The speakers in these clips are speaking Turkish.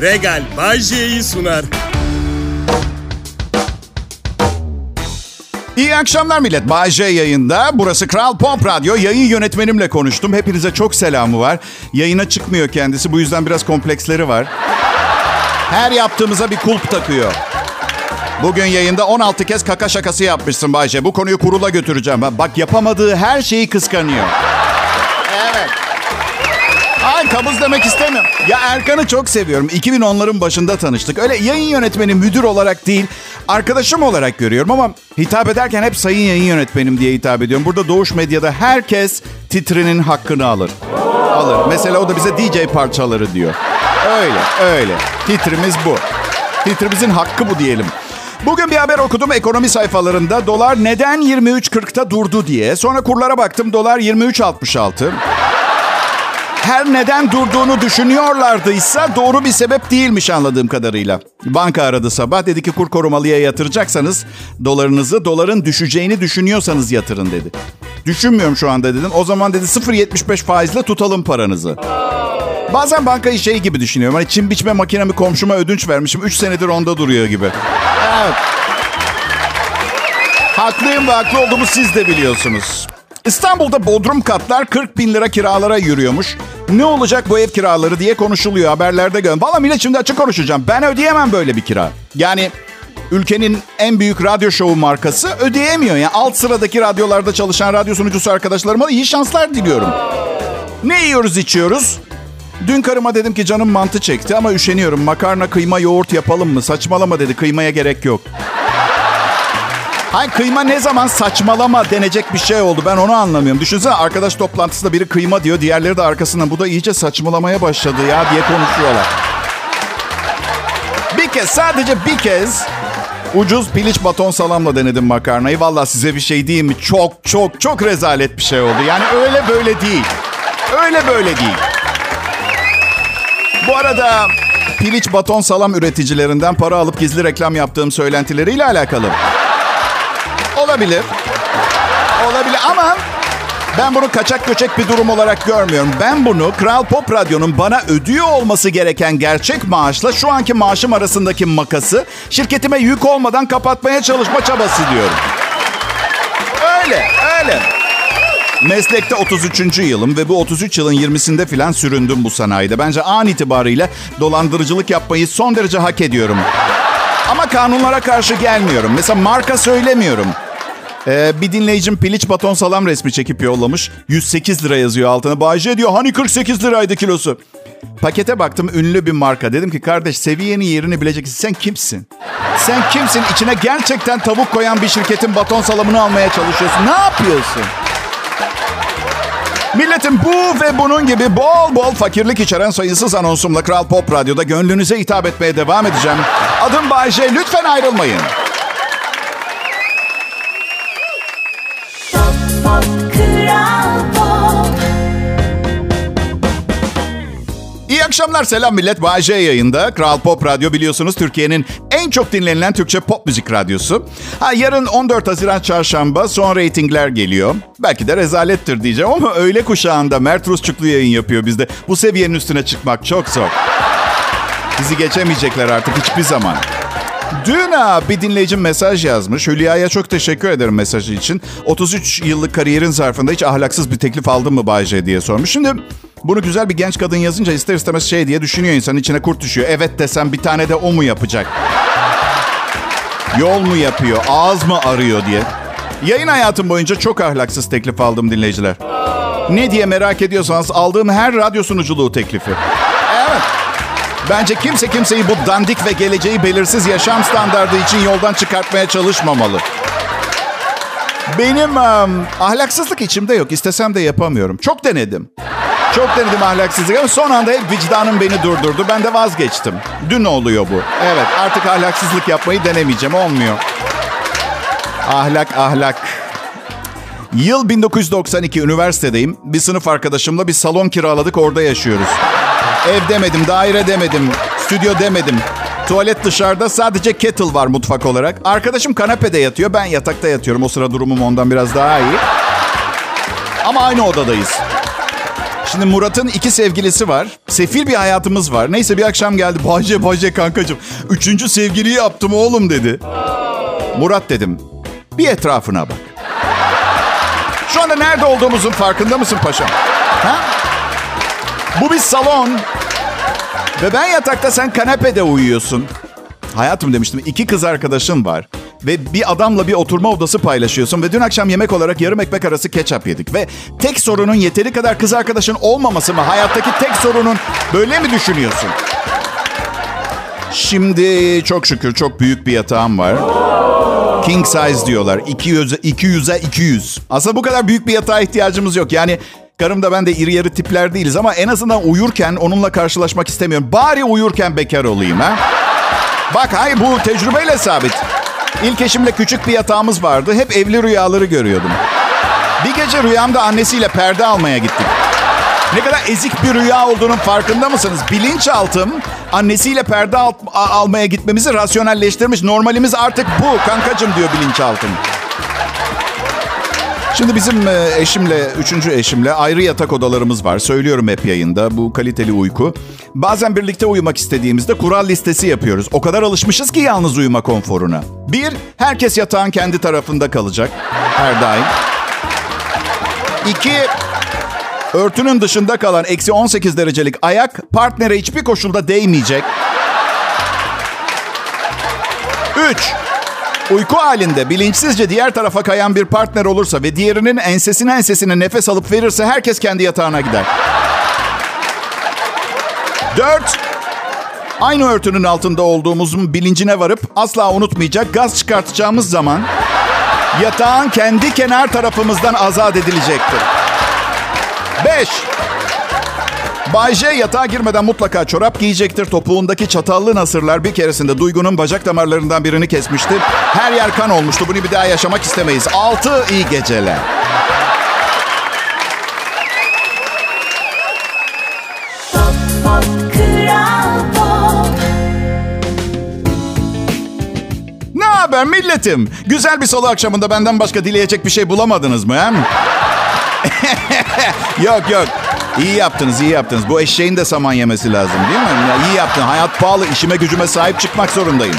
Regal Bajje'yi sunar. İyi akşamlar millet. Bay J yayında. Burası Kral Pop Radyo. Yayın yönetmenimle konuştum. Hepinize çok selamı var. Yayına çıkmıyor kendisi. Bu yüzden biraz kompleksleri var. Her yaptığımıza bir kulp takıyor. Bugün yayında 16 kez kaka şakası yapmışsın Bayce. Bu konuyu kurula götüreceğim. Bak yapamadığı her şeyi kıskanıyor. Evet. Ay kabız demek istemiyorum. Ya Erkan'ı çok seviyorum. 2010'ların başında tanıştık. Öyle yayın yönetmeni müdür olarak değil, arkadaşım olarak görüyorum ama hitap ederken hep sayın yayın yönetmenim diye hitap ediyorum. Burada Doğuş Medya'da herkes titrinin hakkını alır. Alır. Mesela o da bize DJ parçaları diyor. Öyle, öyle. Titrimiz bu. Titrimizin hakkı bu diyelim. Bugün bir haber okudum ekonomi sayfalarında. Dolar neden 23.40'ta durdu diye. Sonra kurlara baktım. Dolar 23.66. Her neden durduğunu düşünüyorlardıysa doğru bir sebep değilmiş anladığım kadarıyla. Banka aradı sabah dedi ki kur korumalıya yatıracaksanız dolarınızı doların düşeceğini düşünüyorsanız yatırın dedi. Düşünmüyorum şu anda dedim. O zaman dedi 0.75 faizle tutalım paranızı. Bazen bankayı şey gibi düşünüyorum. Hani çim biçme makinemi komşuma ödünç vermişim. 3 senedir onda duruyor gibi. Evet. Haklıyım ve haklı olduğumu siz de biliyorsunuz. İstanbul'da bodrum katlar 40 bin lira kiralara yürüyormuş. Ne olacak bu ev kiraları diye konuşuluyor haberlerde gör. Valla millet şimdi açık konuşacağım. Ben ödeyemem böyle bir kira. Yani ülkenin en büyük radyo şovu markası ödeyemiyor. Yani alt sıradaki radyolarda çalışan radyo sunucusu arkadaşlarıma iyi şanslar diliyorum. Ne yiyoruz içiyoruz? Dün karıma dedim ki canım mantı çekti ama üşeniyorum. Makarna, kıyma, yoğurt yapalım mı? Saçmalama dedi. Kıymaya gerek yok. Hayır kıyma ne zaman saçmalama denecek bir şey oldu. Ben onu anlamıyorum. Düşünsene arkadaş toplantısında biri kıyma diyor. Diğerleri de arkasından bu da iyice saçmalamaya başladı ya diye konuşuyorlar. Bir kez sadece bir kez ucuz piliç baton salamla denedim makarnayı. Valla size bir şey diyeyim mi? Çok çok çok rezalet bir şey oldu. Yani öyle böyle değil. Öyle böyle değil. Bu arada piliç baton salam üreticilerinden para alıp gizli reklam yaptığım söylentileriyle alakalı. Olabilir. Olabilir ama ben bunu kaçak göçek bir durum olarak görmüyorum. Ben bunu Kral Pop Radyo'nun bana ödüyor olması gereken gerçek maaşla şu anki maaşım arasındaki makası şirketime yük olmadan kapatmaya çalışma çabası diyorum. Öyle, öyle. Meslekte 33. yılım ve bu 33 yılın 20'sinde filan süründüm bu sanayide. Bence an itibariyle dolandırıcılık yapmayı son derece hak ediyorum. Ama kanunlara karşı gelmiyorum. Mesela marka söylemiyorum. Ee, bir dinleyicim piliç baton salam resmi çekip yollamış. 108 lira yazıyor altına. Bayce diyor hani 48 liraydı kilosu. Pakete baktım ünlü bir marka. Dedim ki kardeş seviyenin yerini bileceksin. Sen kimsin? Sen kimsin? İçine gerçekten tavuk koyan bir şirketin baton salamını almaya çalışıyorsun. Ne yapıyorsun? Milletin bu ve bunun gibi bol bol fakirlik içeren sayısız anonsumla Kral Pop Radyo'da gönlünüze hitap etmeye devam edeceğim. Adım Bayece. Lütfen ayrılmayın. Akşamlar, selam millet. Bayece yayında. Kral Pop Radyo biliyorsunuz Türkiye'nin en çok dinlenilen Türkçe pop müzik radyosu. Ha, yarın 14 Haziran Çarşamba son reytingler geliyor. Belki de rezalettir diyeceğim ama öğle kuşağında Mert Rusçuklu yayın yapıyor bizde. Bu seviyenin üstüne çıkmak çok zor. Bizi geçemeyecekler artık hiçbir zaman. Dün ha, bir dinleyicim mesaj yazmış. Hülya'ya çok teşekkür ederim mesajı için. 33 yıllık kariyerin zarfında hiç ahlaksız bir teklif aldın mı Bayce diye sormuş. Şimdi bunu güzel bir genç kadın yazınca ister istemez şey diye düşünüyor insanın içine kurt düşüyor. Evet desem bir tane de o mu yapacak? Yol mu yapıyor, ağız mı arıyor diye. Yayın hayatım boyunca çok ahlaksız teklif aldım dinleyiciler. Ne diye merak ediyorsanız aldığım her radyo sunuculuğu teklifi. Bence kimse kimseyi bu dandik ve geleceği belirsiz yaşam standardı için yoldan çıkartmaya çalışmamalı. Benim um, ahlaksızlık içimde yok. İstesem de yapamıyorum. Çok denedim. Çok denedim ahlaksızlık ama son anda hep vicdanım beni durdurdu. Ben de vazgeçtim. Dün oluyor bu. Evet artık ahlaksızlık yapmayı denemeyeceğim. Olmuyor. Ahlak ahlak. Yıl 1992 üniversitedeyim. Bir sınıf arkadaşımla bir salon kiraladık orada yaşıyoruz. Ev demedim, daire demedim, stüdyo demedim. Tuvalet dışarıda sadece kettle var mutfak olarak. Arkadaşım kanepede yatıyor, ben yatakta yatıyorum. O sıra durumum ondan biraz daha iyi. Ama aynı odadayız. Şimdi Murat'ın iki sevgilisi var. Sefil bir hayatımız var. Neyse bir akşam geldi. Bahçe bahçe kankacığım. Üçüncü sevgiliyi yaptım oğlum dedi. Murat dedim. Bir etrafına bak. Şu anda nerede olduğumuzun farkında mısın paşam? Ha? Bu bir salon. Ve ben yatakta sen kanepede uyuyorsun. Hayatım demiştim iki kız arkadaşın var. Ve bir adamla bir oturma odası paylaşıyorsun. Ve dün akşam yemek olarak yarım ekmek arası ketçap yedik. Ve tek sorunun yeteri kadar kız arkadaşın olmaması mı? Hayattaki tek sorunun böyle mi düşünüyorsun? Şimdi çok şükür çok büyük bir yatağım var. King size diyorlar. 200'e 200'e 200. Aslında bu kadar büyük bir yatağa ihtiyacımız yok. Yani karım da ben de iri yarı tipler değiliz ama en azından uyurken onunla karşılaşmak istemiyorum. Bari uyurken bekar olayım ha. Bak hay bu tecrübeyle sabit. İlk eşimle küçük bir yatağımız vardı. Hep evli rüyaları görüyordum. Bir gece rüyamda annesiyle perde almaya gittik. Ne kadar ezik bir rüya olduğunun farkında mısınız? Bilinçaltım annesiyle perde al- almaya gitmemizi rasyonelleştirmiş. Normalimiz artık bu kankacım diyor bilinçaltım. Şimdi bizim e, eşimle, üçüncü eşimle ayrı yatak odalarımız var. Söylüyorum hep yayında bu kaliteli uyku. Bazen birlikte uyumak istediğimizde kural listesi yapıyoruz. O kadar alışmışız ki yalnız uyuma konforuna. Bir, herkes yatağın kendi tarafında kalacak. Her daim. İki, örtünün dışında kalan eksi 18 derecelik ayak partnere hiçbir koşulda değmeyecek. Üç, Uyku halinde bilinçsizce diğer tarafa kayan bir partner olursa ve diğerinin ensesine ensesine nefes alıp verirse herkes kendi yatağına gider. Dört, aynı örtünün altında olduğumuzun bilincine varıp asla unutmayacak gaz çıkartacağımız zaman yatağın kendi kenar tarafımızdan azat edilecektir. Beş, Bay J yatağa girmeden mutlaka çorap giyecektir. Topuğundaki çatallı nasırlar bir keresinde Duygu'nun bacak damarlarından birini kesmişti. Her yer kan olmuştu. Bunu bir daha yaşamak istemeyiz. Altı iyi geceler. Ne haber milletim? Güzel bir salı akşamında benden başka dileyecek bir şey bulamadınız mı? Hem? yok yok. İyi yaptınız, iyi yaptınız. Bu eşeğin de saman yemesi lazım değil mi? Ya, iyi yaptın. Hayat pahalı. İşime gücüme sahip çıkmak zorundayım.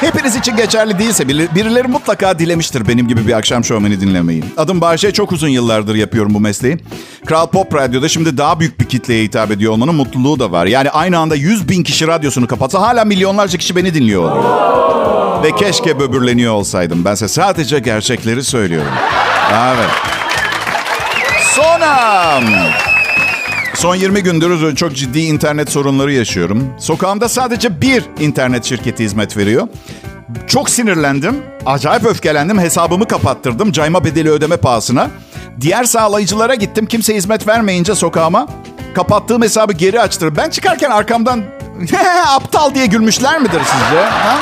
Hepiniz için geçerli değilse biri- birileri mutlaka dilemiştir benim gibi bir akşam şovmeni dinlemeyi. Adım Bahçe, çok uzun yıllardır yapıyorum bu mesleği. Kral Pop Radyo'da şimdi daha büyük bir kitleye hitap ediyor olmanın mutluluğu da var. Yani aynı anda 100 bin kişi radyosunu kapatsa hala milyonlarca kişi beni dinliyor. Ve keşke böbürleniyor olsaydım. Bense sadece gerçekleri söylüyorum. Evet. Sonam. Son 20 gündür çok ciddi internet sorunları yaşıyorum. Sokağımda sadece bir internet şirketi hizmet veriyor. Çok sinirlendim. Acayip öfkelendim. Hesabımı kapattırdım. Cayma bedeli ödeme pahasına. Diğer sağlayıcılara gittim. Kimse hizmet vermeyince sokağıma. Kapattığım hesabı geri açtırdım. Ben çıkarken arkamdan aptal diye gülmüşler midir sizce? Ha?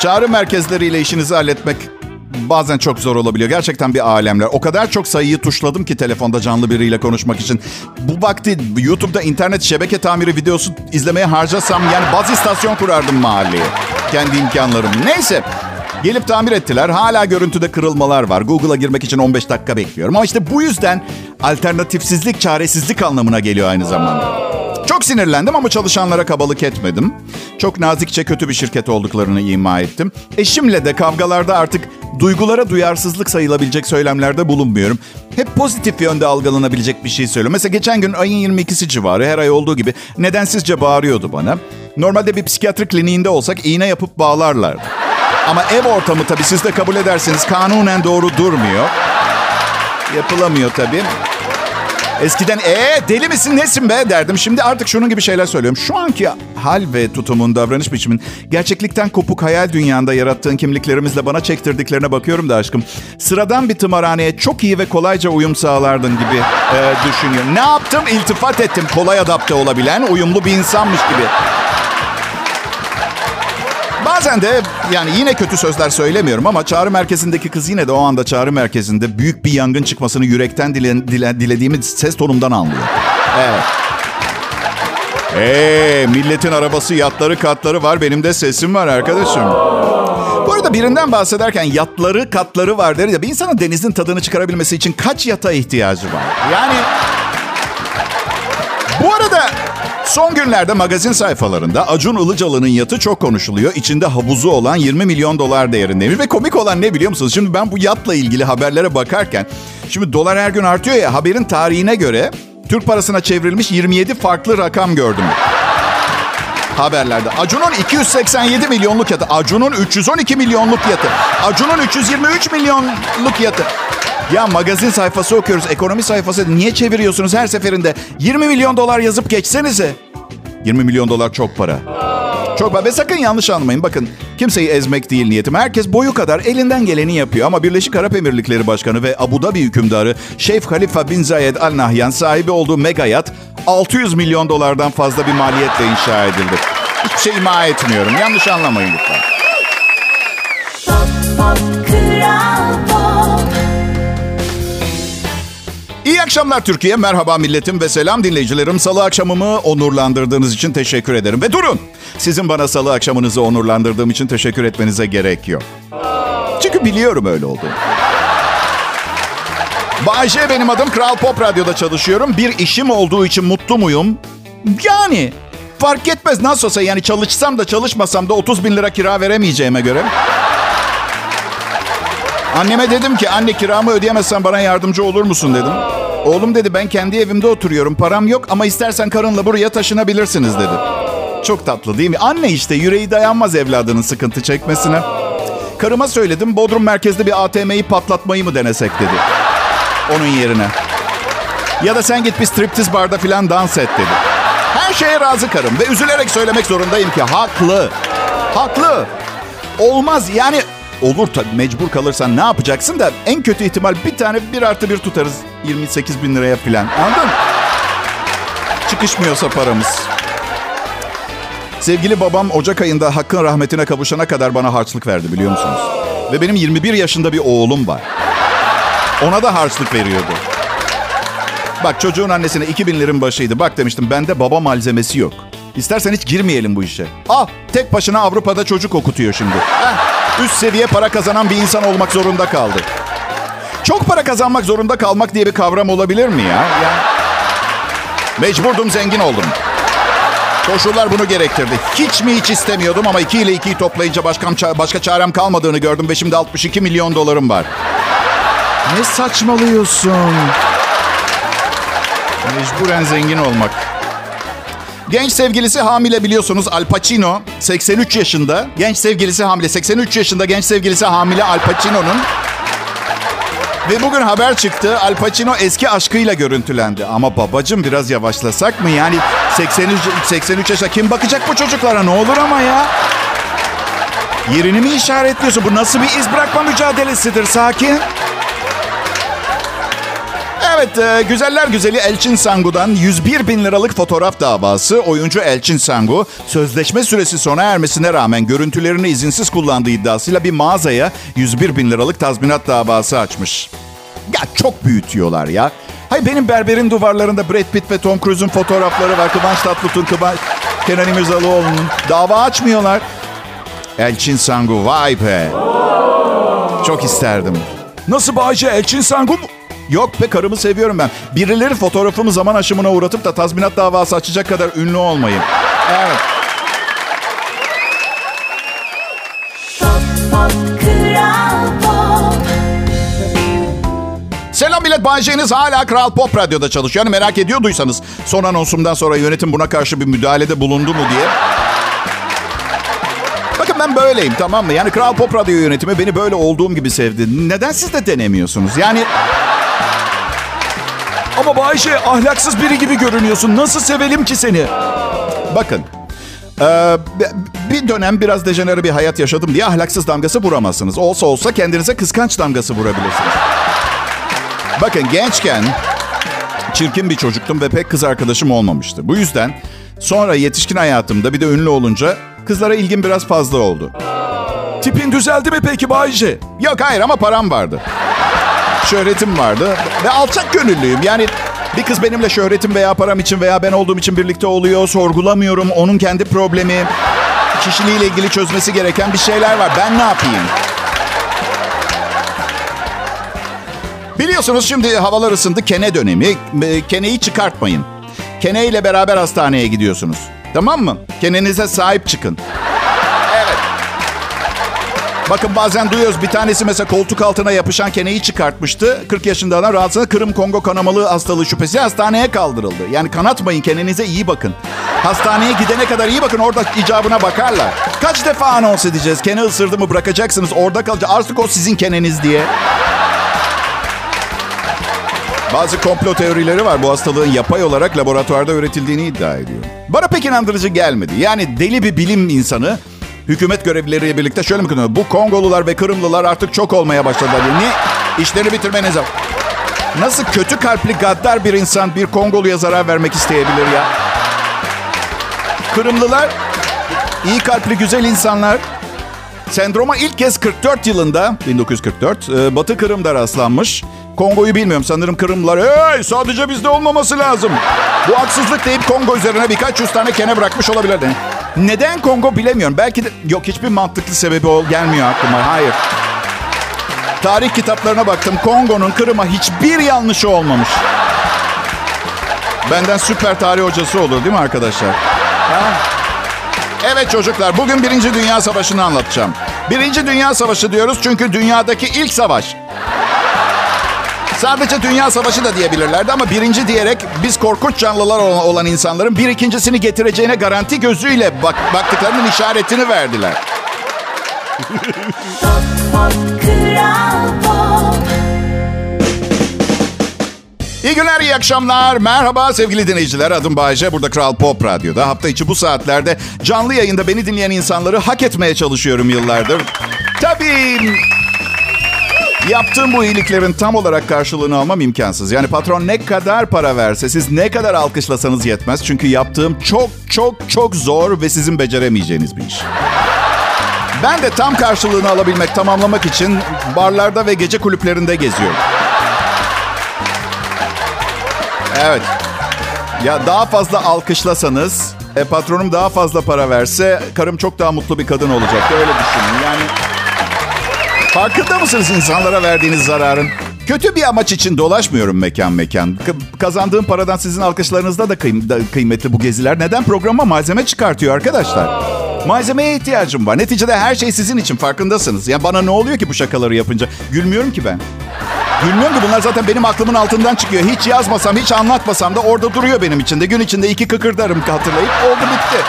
Çağrı merkezleriyle işinizi halletmek bazen çok zor olabiliyor. Gerçekten bir alemler. O kadar çok sayıyı tuşladım ki telefonda canlı biriyle konuşmak için. Bu vakti YouTube'da internet şebeke tamiri videosu izlemeye harcasam yani baz istasyon kurardım mahalleye. Kendi imkanlarım. Neyse. Gelip tamir ettiler. Hala görüntüde kırılmalar var. Google'a girmek için 15 dakika bekliyorum. Ama işte bu yüzden alternatifsizlik, çaresizlik anlamına geliyor aynı zamanda. Çok sinirlendim ama çalışanlara kabalık etmedim. Çok nazikçe kötü bir şirket olduklarını ima ettim. Eşimle de kavgalarda artık duygulara duyarsızlık sayılabilecek söylemlerde bulunmuyorum. Hep pozitif yönde algılanabilecek bir şey söylüyorum. Mesela geçen gün ayın 22'si civarı her ay olduğu gibi nedensizce bağırıyordu bana. Normalde bir psikiyatri kliniğinde olsak iğne yapıp bağlarlardı. Ama ev ortamı tabii siz de kabul ederseniz kanunen doğru durmuyor. Yapılamıyor tabii. Eskiden ee deli misin nesin be derdim. Şimdi artık şunun gibi şeyler söylüyorum. Şu anki hal ve tutumun, davranış biçimin gerçeklikten kopuk hayal dünyanda yarattığın kimliklerimizle bana çektirdiklerine bakıyorum da aşkım. Sıradan bir tımarhaneye çok iyi ve kolayca uyum sağlardın gibi e, düşünüyorum. Ne yaptım? İltifat ettim. Kolay adapte olabilen, uyumlu bir insanmış gibi. Bazen de yani yine kötü sözler söylemiyorum ama çağrı merkezindeki kız yine de o anda çağrı merkezinde büyük bir yangın çıkmasını yürekten dile, dile, dilediğimi ses tonumdan anlıyor. Evet. Eee milletin arabası yatları katları var benim de sesim var arkadaşım. Bu arada birinden bahsederken yatları, katları var deriz ya. Bir insanın denizin tadını çıkarabilmesi için kaç yata ihtiyacı var? Yani... Bu arada son günlerde magazin sayfalarında Acun Ilıcalı'nın yatı çok konuşuluyor. İçinde havuzu olan 20 milyon dolar değerindeymiş. Ve komik olan ne biliyor musunuz? Şimdi ben bu yatla ilgili haberlere bakarken... Şimdi dolar her gün artıyor ya haberin tarihine göre Türk parasına çevrilmiş 27 farklı rakam gördüm haberlerde. Acun'un 287 milyonluk yatı. Acun'un 312 milyonluk yatı. Acun'un 323 milyonluk yatı. Ya magazin sayfası okuyoruz, ekonomi sayfası. Niye çeviriyorsunuz her seferinde? 20 milyon dolar yazıp geçsenize. 20 milyon dolar çok para. Çok para. Ve sakın yanlış anlamayın. Bakın kimseyi ezmek değil niyetim. Herkes boyu kadar elinden geleni yapıyor. Ama Birleşik Arap Emirlikleri Başkanı ve Abu Dhabi hükümdarı Şeyh Khalifa bin Zayed Al Nahyan sahibi olduğu mega yat 600 milyon dolardan fazla bir maliyetle inşa edildi. Hiçbir şey ima etmiyorum. Yanlış anlamayın lütfen. Pop, pop, akşamlar Türkiye. Merhaba milletim ve selam dinleyicilerim. Salı akşamımı onurlandırdığınız için teşekkür ederim. Ve durun. Sizin bana salı akşamınızı onurlandırdığım için teşekkür etmenize gerek yok. Çünkü biliyorum öyle olduğunu. Bayce benim adım. Kral Pop Radyo'da çalışıyorum. Bir işim olduğu için mutlu muyum? Yani fark etmez nasıl olsa yani çalışsam da çalışmasam da 30 bin lira kira veremeyeceğime göre. Anneme dedim ki anne kiramı ödeyemezsen bana yardımcı olur musun dedim. Oğlum dedi ben kendi evimde oturuyorum param yok ama istersen karınla buraya taşınabilirsiniz dedi. Çok tatlı değil mi? Anne işte yüreği dayanmaz evladının sıkıntı çekmesine. Karıma söyledim Bodrum merkezde bir ATM'yi patlatmayı mı denesek dedi. Onun yerine. Ya da sen git bir striptiz barda filan dans et dedi. Her şeye razı karım ve üzülerek söylemek zorundayım ki haklı. Haklı. Olmaz yani olur tabii mecbur kalırsan ne yapacaksın da en kötü ihtimal bir tane bir artı bir tutarız 28 bin liraya filan anladın mı? Çıkışmıyorsa paramız. Sevgili babam Ocak ayında Hakk'ın rahmetine kavuşana kadar bana harçlık verdi biliyor musunuz? Ve benim 21 yaşında bir oğlum var. Ona da harçlık veriyordu. Bak çocuğun annesine 2000 lirin başıydı. Bak demiştim bende baba malzemesi yok. İstersen hiç girmeyelim bu işe. Ah tek başına Avrupa'da çocuk okutuyor şimdi. Üst seviye para kazanan bir insan olmak zorunda kaldı. Çok para kazanmak zorunda kalmak diye bir kavram olabilir mi ya? ya... Mecburdum zengin oldum. Koşullar bunu gerektirdi. Hiç mi hiç istemiyordum ama 2 ile 2'yi toplayınca başka, başka çarem kalmadığını gördüm ve şimdi 62 milyon dolarım var. Ne saçmalıyorsun? Mecburen zengin olmak. Genç sevgilisi hamile biliyorsunuz Al Pacino 83 yaşında. Genç sevgilisi hamile 83 yaşında genç sevgilisi hamile Al Pacino'nun. Ve bugün haber çıktı Al Pacino eski aşkıyla görüntülendi. Ama babacım biraz yavaşlasak mı? Yani 83, 83 yaşa kim bakacak bu çocuklara ne olur ama ya? Yerini mi işaretliyorsun? Bu nasıl bir iz bırakma mücadelesidir? Sakin. Evet, e, güzeller güzeli Elçin Sangu'dan 101 bin liralık fotoğraf davası. Oyuncu Elçin Sangu, sözleşme süresi sona ermesine rağmen görüntülerini izinsiz kullandığı iddiasıyla bir mağazaya 101 bin liralık tazminat davası açmış. Ya çok büyütüyorlar ya. Hay benim berberin duvarlarında Brad Pitt ve Tom Cruise'un fotoğrafları var. Kıvanç Tatlıtuğ, Kıvanç... Kenan İmirzalıoğlu'nun. Dava açmıyorlar. Elçin Sangu, vay be. Çok isterdim. Nasıl Bayce, Elçin Sangu mu? Yok be karımı seviyorum ben. Birileri fotoğrafımı zaman aşımına uğratıp da tazminat davası açacak kadar ünlü olmayın. Evet. Selam millet. Bay hala Kral Pop Radyo'da çalışıyor. Yani merak ediyorduysanız son anonsumdan sonra yönetim buna karşı bir müdahalede bulundu mu diye. Bakın ben böyleyim tamam mı? Yani Kral Pop Radyo yönetimi beni böyle olduğum gibi sevdi. Neden siz de denemiyorsunuz? Yani... Ama Bayşe ahlaksız biri gibi görünüyorsun. Nasıl sevelim ki seni? Bakın. Ee, bir dönem biraz dejenere bir hayat yaşadım diye ahlaksız damgası vuramazsınız. Olsa olsa kendinize kıskanç damgası vurabilirsiniz. Bakın gençken çirkin bir çocuktum ve pek kız arkadaşım olmamıştı. Bu yüzden sonra yetişkin hayatımda bir de ünlü olunca kızlara ilgim biraz fazla oldu. Tipin düzeldi mi peki Bayce? Yok hayır ama param vardı. Şöhretim vardı ve alçak gönüllüyüm. Yani bir kız benimle şöhretim veya param için veya ben olduğum için birlikte oluyor. Sorgulamıyorum. Onun kendi problemi. kişiliğiyle ilgili çözmesi gereken bir şeyler var. Ben ne yapayım? Biliyorsunuz şimdi havalar ısındı. Kene dönemi. Keneyi çıkartmayın. Kene ile beraber hastaneye gidiyorsunuz. Tamam mı? Kenenize sahip çıkın. Bakın bazen duyuyoruz bir tanesi mesela koltuk altına yapışan keneyi çıkartmıştı. 40 yaşında adam rahatsız Kırım Kongo kanamalı hastalığı şüphesi hastaneye kaldırıldı. Yani kanatmayın kendinize iyi bakın. Hastaneye gidene kadar iyi bakın orada icabına bakarlar. Kaç defa anons edeceğiz? Kene ısırdı mı bırakacaksınız orada kalacak. Artık o sizin keneniz diye. Bazı komplo teorileri var. Bu hastalığın yapay olarak laboratuvarda üretildiğini iddia ediyor. Bana pek inandırıcı gelmedi. Yani deli bir bilim insanı hükümet görevlileriyle birlikte şöyle mi konuşuyor? Bu Kongolular ve Kırımlılar artık çok olmaya başladılar. diyor. Niye? İşlerini bitirmeniz lazım. Nasıl kötü kalpli gaddar bir insan bir Kongolu'ya zarar vermek isteyebilir ya? Kırımlılar iyi kalpli güzel insanlar. Sendroma ilk kez 44 yılında 1944 e, Batı Kırım'da rastlanmış. Kongo'yu bilmiyorum sanırım Kırımlılar hey sadece bizde olmaması lazım. Bu haksızlık deyip Kongo üzerine birkaç yüz tane kene bırakmış olabilirler. Neden Kongo bilemiyorum. Belki de yok hiçbir mantıklı sebebi ol, gelmiyor aklıma. Hayır. Tarih kitaplarına baktım. Kongo'nun Kırım'a hiçbir yanlışı olmamış. Benden süper tarih hocası olur değil mi arkadaşlar? Ha? Evet çocuklar bugün Birinci Dünya Savaşı'nı anlatacağım. Birinci Dünya Savaşı diyoruz çünkü dünyadaki ilk savaş. Sadece Dünya Savaşı da diyebilirlerdi ama birinci diyerek biz korkunç canlılar olan, insanların bir ikincisini getireceğine garanti gözüyle bak, baktıklarının işaretini verdiler. İyi günler, iyi akşamlar. Merhaba sevgili dinleyiciler. Adım Bayece. Burada Kral Pop Radyo'da. Hafta içi bu saatlerde canlı yayında beni dinleyen insanları hak etmeye çalışıyorum yıllardır. Tabii Yaptığım bu iyiliklerin tam olarak karşılığını almam imkansız. Yani patron ne kadar para verse, siz ne kadar alkışlasanız yetmez. Çünkü yaptığım çok çok çok zor ve sizin beceremeyeceğiniz bir iş. Ben de tam karşılığını alabilmek, tamamlamak için barlarda ve gece kulüplerinde geziyorum. Evet. Ya daha fazla alkışlasanız, e, patronum daha fazla para verse, karım çok daha mutlu bir kadın olacak. Öyle düşünün. Yani farkında mısınız insanlara verdiğiniz zararın? Kötü bir amaç için dolaşmıyorum mekan mekan. K- kazandığım paradan sizin alkışlarınızda da, kıym- da kıymetli bu geziler. Neden programa malzeme çıkartıyor arkadaşlar? Malzemeye ihtiyacım var. Neticede her şey sizin için farkındasınız. Ya bana ne oluyor ki bu şakaları yapınca? Gülmüyorum ki ben. Gülmüyorum ki bunlar zaten benim aklımın altından çıkıyor. Hiç yazmasam, hiç anlatmasam da orada duruyor benim içinde. Gün içinde iki kıkırdarım hatırlayıp oldu bitti.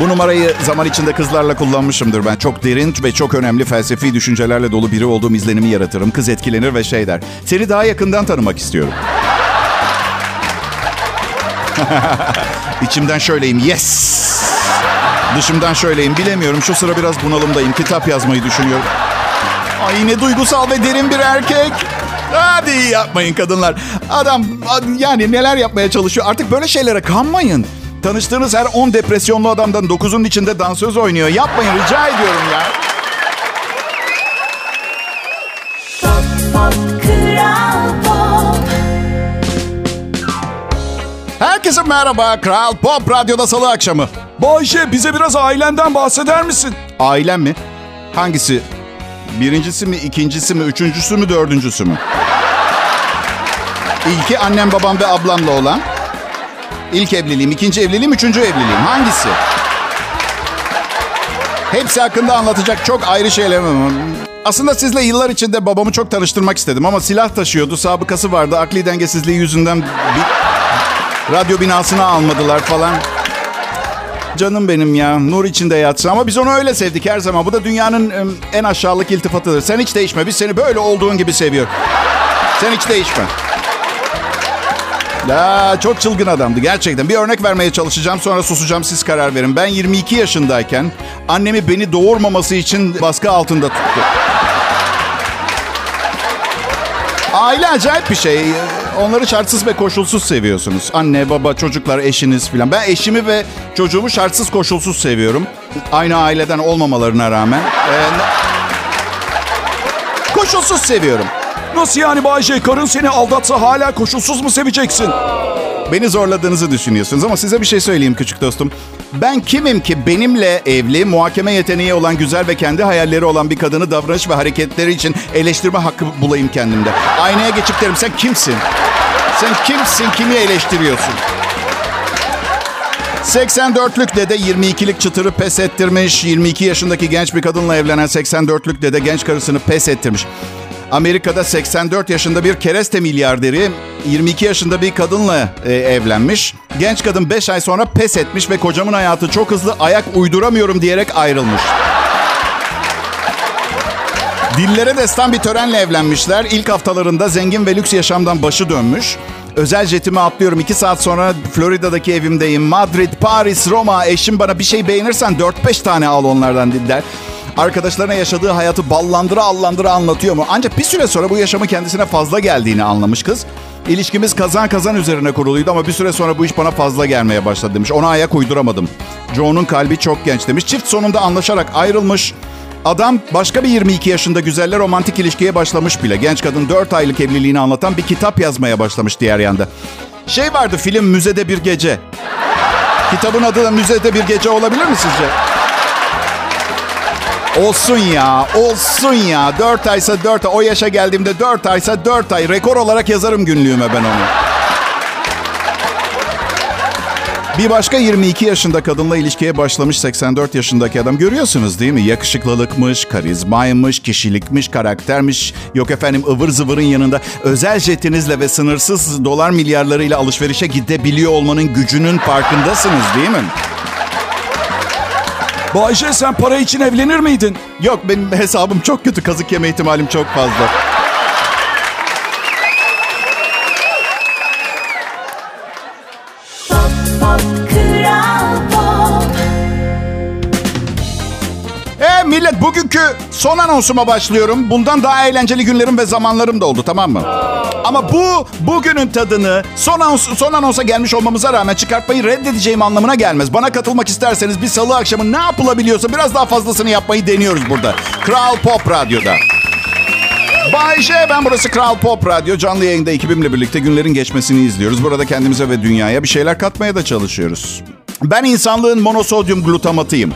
Bu numarayı zaman içinde kızlarla kullanmışımdır ben. Çok derin ve çok önemli felsefi düşüncelerle dolu biri olduğum izlenimi yaratırım. Kız etkilenir ve şey der. Seni daha yakından tanımak istiyorum. İçimden şöyleyim. Yes! Dışımdan şöyleyim. Bilemiyorum. Şu sıra biraz bunalımdayım. Kitap yazmayı düşünüyorum. Ay ne duygusal ve derin bir erkek. Hadi yapmayın kadınlar. Adam yani neler yapmaya çalışıyor. Artık böyle şeylere kanmayın. Tanıştığınız her 10 depresyonlu adamdan 9'un içinde dansöz oynuyor. Yapmayın rica ediyorum ya. Pop Herkese merhaba. Kral Pop Radyo'da salı akşamı. Bayşe bize biraz ailenden bahseder misin? Ailem mi? Hangisi? Birincisi mi, ikincisi mi, üçüncüsü mü, dördüncüsü mü? İlki annem, babam ve ablamla olan. İlk evliliğim, ikinci evliliğim, üçüncü evliliğim. Hangisi? Hepsi hakkında anlatacak çok ayrı şeylerim var. Aslında sizle yıllar içinde babamı çok tanıştırmak istedim ama silah taşıyordu, sabıkası vardı. Akli dengesizliği yüzünden bir radyo binasına almadılar falan. Canım benim ya. Nur içinde yatsın. Ama biz onu öyle sevdik her zaman. Bu da dünyanın en aşağılık iltifatıdır. Sen hiç değişme. Biz seni böyle olduğun gibi seviyoruz. Sen hiç değişme. Ya çok çılgın adamdı gerçekten. Bir örnek vermeye çalışacağım sonra susacağım siz karar verin. Ben 22 yaşındayken annemi beni doğurmaması için baskı altında tuttu. Aile acayip bir şey. Onları şartsız ve koşulsuz seviyorsunuz. Anne, baba, çocuklar, eşiniz filan. Ben eşimi ve çocuğumu şartsız koşulsuz seviyorum. Aynı aileden olmamalarına rağmen. Ee, koşulsuz seviyorum. Nasıl yani Bayşe? Karın seni aldatsa hala koşulsuz mu seveceksin? Beni zorladığınızı düşünüyorsunuz ama size bir şey söyleyeyim küçük dostum. Ben kimim ki benimle evli, muhakeme yeteneği olan güzel ve kendi hayalleri olan bir kadını davranış ve hareketleri için eleştirme hakkı bulayım kendimde. Aynaya geçip derim sen kimsin? Sen kimsin? Kimi eleştiriyorsun? 84'lük dede 22'lik çıtırı pes ettirmiş. 22 yaşındaki genç bir kadınla evlenen 84'lük dede genç karısını pes ettirmiş. Amerika'da 84 yaşında bir kereste milyarderi 22 yaşında bir kadınla e, evlenmiş. Genç kadın 5 ay sonra pes etmiş ve kocamın hayatı çok hızlı ayak uyduramıyorum diyerek ayrılmış. Dillere destan bir törenle evlenmişler. İlk haftalarında zengin ve lüks yaşamdan başı dönmüş. Özel jetime atlıyorum. 2 saat sonra Florida'daki evimdeyim. Madrid, Paris, Roma. Eşim bana bir şey beğenirsen 4-5 tane al onlardan dediler. Arkadaşlarına yaşadığı hayatı ballandıra allandıra anlatıyor mu? Ancak bir süre sonra bu yaşamı kendisine fazla geldiğini anlamış kız. İlişkimiz kazan kazan üzerine kuruluydu ama bir süre sonra bu iş bana fazla gelmeye başladı demiş. Ona ayak uyduramadım. Joe'nun kalbi çok genç demiş. Çift sonunda anlaşarak ayrılmış. Adam başka bir 22 yaşında güzelle romantik ilişkiye başlamış bile. Genç kadın 4 aylık evliliğini anlatan bir kitap yazmaya başlamış diğer yanda. Şey vardı film Müzede Bir Gece. Kitabın adı da Müzede Bir Gece olabilir mi sizce? Olsun ya, olsun ya. 4 aysa 4 ay. O yaşa geldiğimde 4 aysa 4 ay. Rekor olarak yazarım günlüğüme ben onu. Bir başka 22 yaşında kadınla ilişkiye başlamış 84 yaşındaki adam. Görüyorsunuz değil mi? Yakışıklılıkmış, karizmaymış, kişilikmiş, karaktermiş. Yok efendim ıvır zıvırın yanında özel jetinizle ve sınırsız dolar milyarlarıyla alışverişe gidebiliyor olmanın gücünün farkındasınız değil mi? Bayşe sen para için evlenir miydin? Yok benim hesabım çok kötü. Kazık yeme ihtimalim çok fazla. Bugünkü son anonsuma başlıyorum. Bundan daha eğlenceli günlerim ve zamanlarım da oldu tamam mı? Ama bu bugünün tadını son, anons, son anonsa gelmiş olmamıza rağmen çıkartmayı reddedeceğim anlamına gelmez. Bana katılmak isterseniz bir salı akşamı ne yapılabiliyorsa biraz daha fazlasını yapmayı deniyoruz burada. Kral Pop Radyo'da. Bay J, ben burası Kral Pop Radyo. Canlı yayında ekibimle birlikte günlerin geçmesini izliyoruz. Burada kendimize ve dünyaya bir şeyler katmaya da çalışıyoruz. Ben insanlığın monosodyum glutamatıyım.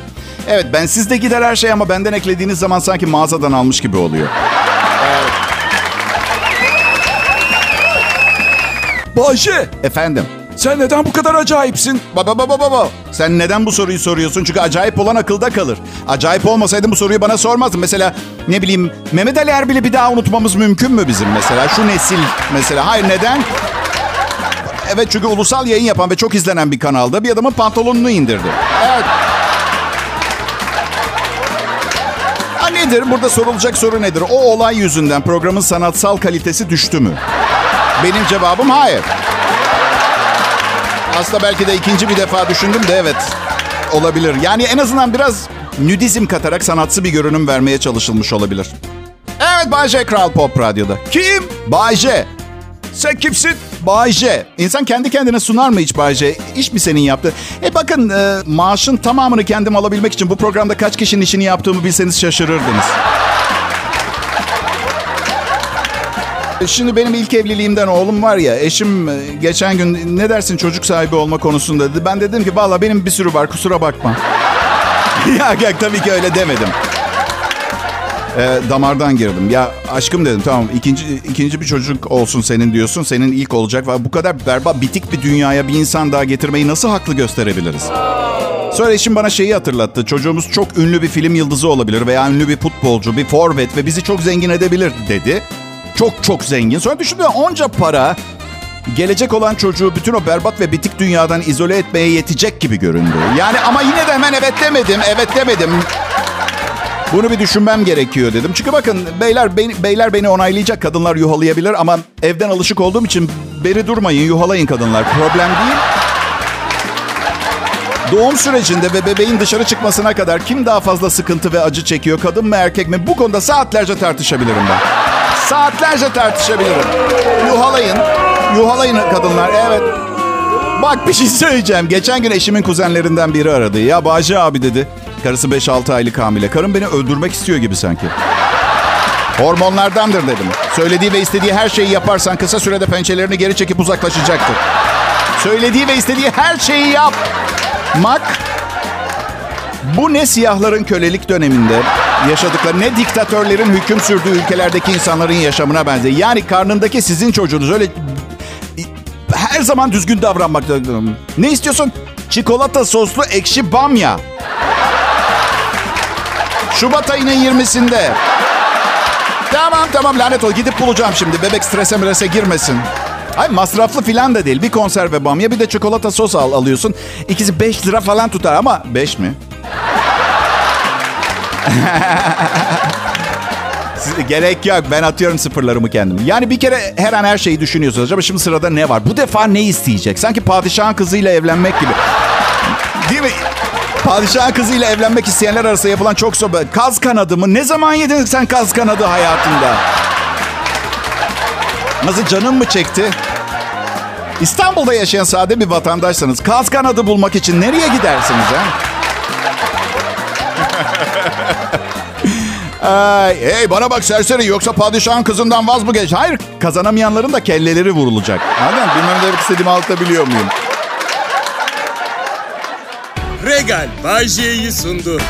Evet ben sizde gider her şey ama benden eklediğiniz zaman sanki mağazadan almış gibi oluyor. Bayşe Efendim? sen neden bu kadar acayipsin? Baba baba baba. Sen neden bu soruyu soruyorsun? Çünkü acayip olan akılda kalır. Acayip olmasaydın bu soruyu bana sormazdın. Mesela ne bileyim Mehmet Ali Erbil'i bir daha unutmamız mümkün mü bizim mesela? Şu nesil mesela. Hayır neden? Evet çünkü ulusal yayın yapan ve çok izlenen bir kanalda bir adamın pantolonunu indirdi. Evet. Nedir? Burada sorulacak soru nedir? O olay yüzünden programın sanatsal kalitesi düştü mü? Benim cevabım hayır. Aslında belki de ikinci bir defa düşündüm de evet olabilir. Yani en azından biraz nüdizm katarak sanatsı bir görünüm vermeye çalışılmış olabilir. Evet Bay J Kral Pop Radyo'da. Kim? Bay J. Sen kimsin? Bay J. İnsan kendi kendine sunar mı hiç Bay J? İş mi senin yaptı? E bakın e, maaşın tamamını kendim alabilmek için bu programda kaç kişinin işini yaptığımı bilseniz şaşırırdınız. E, Şimdi benim ilk evliliğimden oğlum var ya eşim e, geçen gün ne dersin çocuk sahibi olma konusunda dedi. Ben dedim ki valla benim bir sürü var kusura bakma. ya, ya tabii ki öyle demedim. E, damardan girdim. Ya aşkım dedim tamam ikinci ikinci bir çocuk olsun senin diyorsun. Senin ilk olacak. Bu kadar berbat bitik bir dünyaya bir insan daha getirmeyi nasıl haklı gösterebiliriz? Sonra eşim bana şeyi hatırlattı. Çocuğumuz çok ünlü bir film yıldızı olabilir veya ünlü bir futbolcu, bir forvet ve bizi çok zengin edebilir dedi. Çok çok zengin. Sonra düşündüm onca para gelecek olan çocuğu bütün o berbat ve bitik dünyadan izole etmeye yetecek gibi göründü. Yani ama yine de hemen evet demedim, evet demedim. Bunu bir düşünmem gerekiyor dedim. Çünkü bakın beyler beni, beyler beni onaylayacak kadınlar yuhalayabilir ama evden alışık olduğum için beri durmayın yuhalayın kadınlar. Problem değil. Doğum sürecinde ve bebeğin dışarı çıkmasına kadar kim daha fazla sıkıntı ve acı çekiyor? Kadın mı erkek mi? Bu konuda saatlerce tartışabilirim ben. Saatlerce tartışabilirim. Yuhalayın. Yuhalayın kadınlar. Evet. Bak bir şey söyleyeceğim. Geçen gün eşimin kuzenlerinden biri aradı. Ya Bağcı abi dedi. Karısı 5-6 aylık hamile. Karım beni öldürmek istiyor gibi sanki. Hormonlardandır dedim. Söylediği ve istediği her şeyi yaparsan kısa sürede pençelerini geri çekip uzaklaşacaktır. Söylediği ve istediği her şeyi yap. Mak. Bu ne siyahların kölelik döneminde yaşadıkları ne diktatörlerin hüküm sürdüğü ülkelerdeki insanların yaşamına benziyor. Yani karnındaki sizin çocuğunuz öyle her zaman düzgün davranmak. Ne istiyorsun? Çikolata soslu ekşi bamya. Şubat ayının 20'sinde. Tamam tamam lanet ol. Gidip bulacağım şimdi. Bebek strese mrese girmesin. Ay masraflı filan da değil. Bir konserve bamya bir de çikolata sos al, alıyorsun. İkisi 5 lira falan tutar ama 5 mi? Gerek yok. Ben atıyorum sıfırlarımı kendim. Yani bir kere her an her şeyi düşünüyorsunuz. Acaba şimdi sırada ne var? Bu defa ne isteyecek? Sanki padişahın kızıyla evlenmek gibi. Değil mi? Padişahın kızıyla evlenmek isteyenler arasında yapılan çok soba. Kaz kanadı mı? Ne zaman yedin sen kaz kanadı hayatında? Nasıl canın mı çekti? İstanbul'da yaşayan sade bir vatandaşsanız kaz kanadı bulmak için nereye gidersiniz ha? Ay, hey bana bak serseri yoksa padişahın kızından vaz mı geç? Hayır kazanamayanların da kelleleri vurulacak. Anladın mı? Bilmem demek istediğimi anlatabiliyor muyum? Regal Bajje'yi sundu.